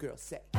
girls say.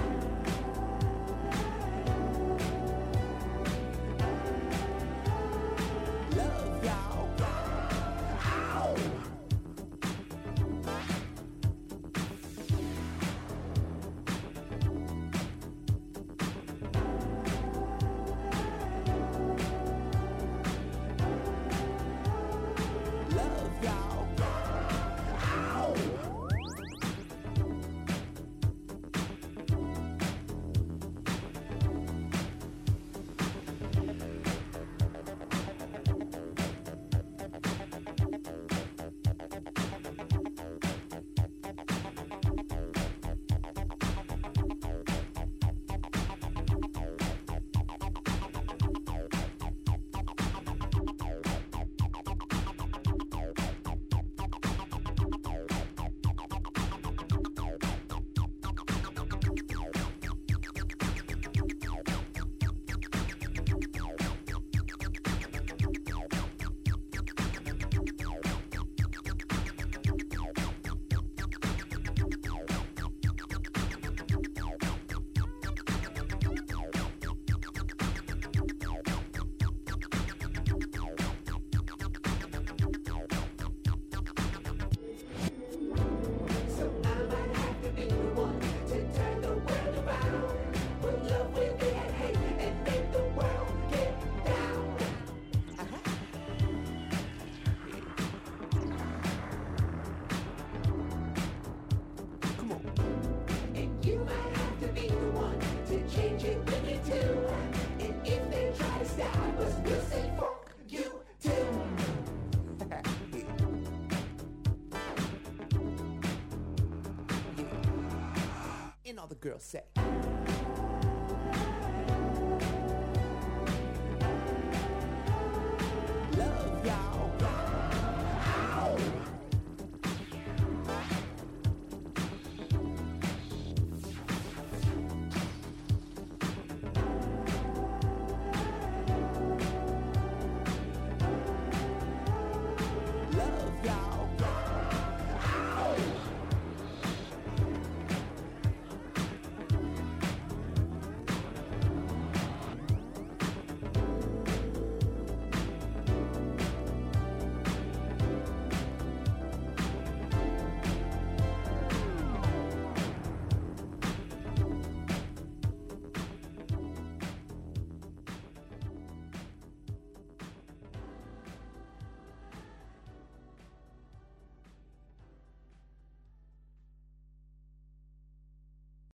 The girls say.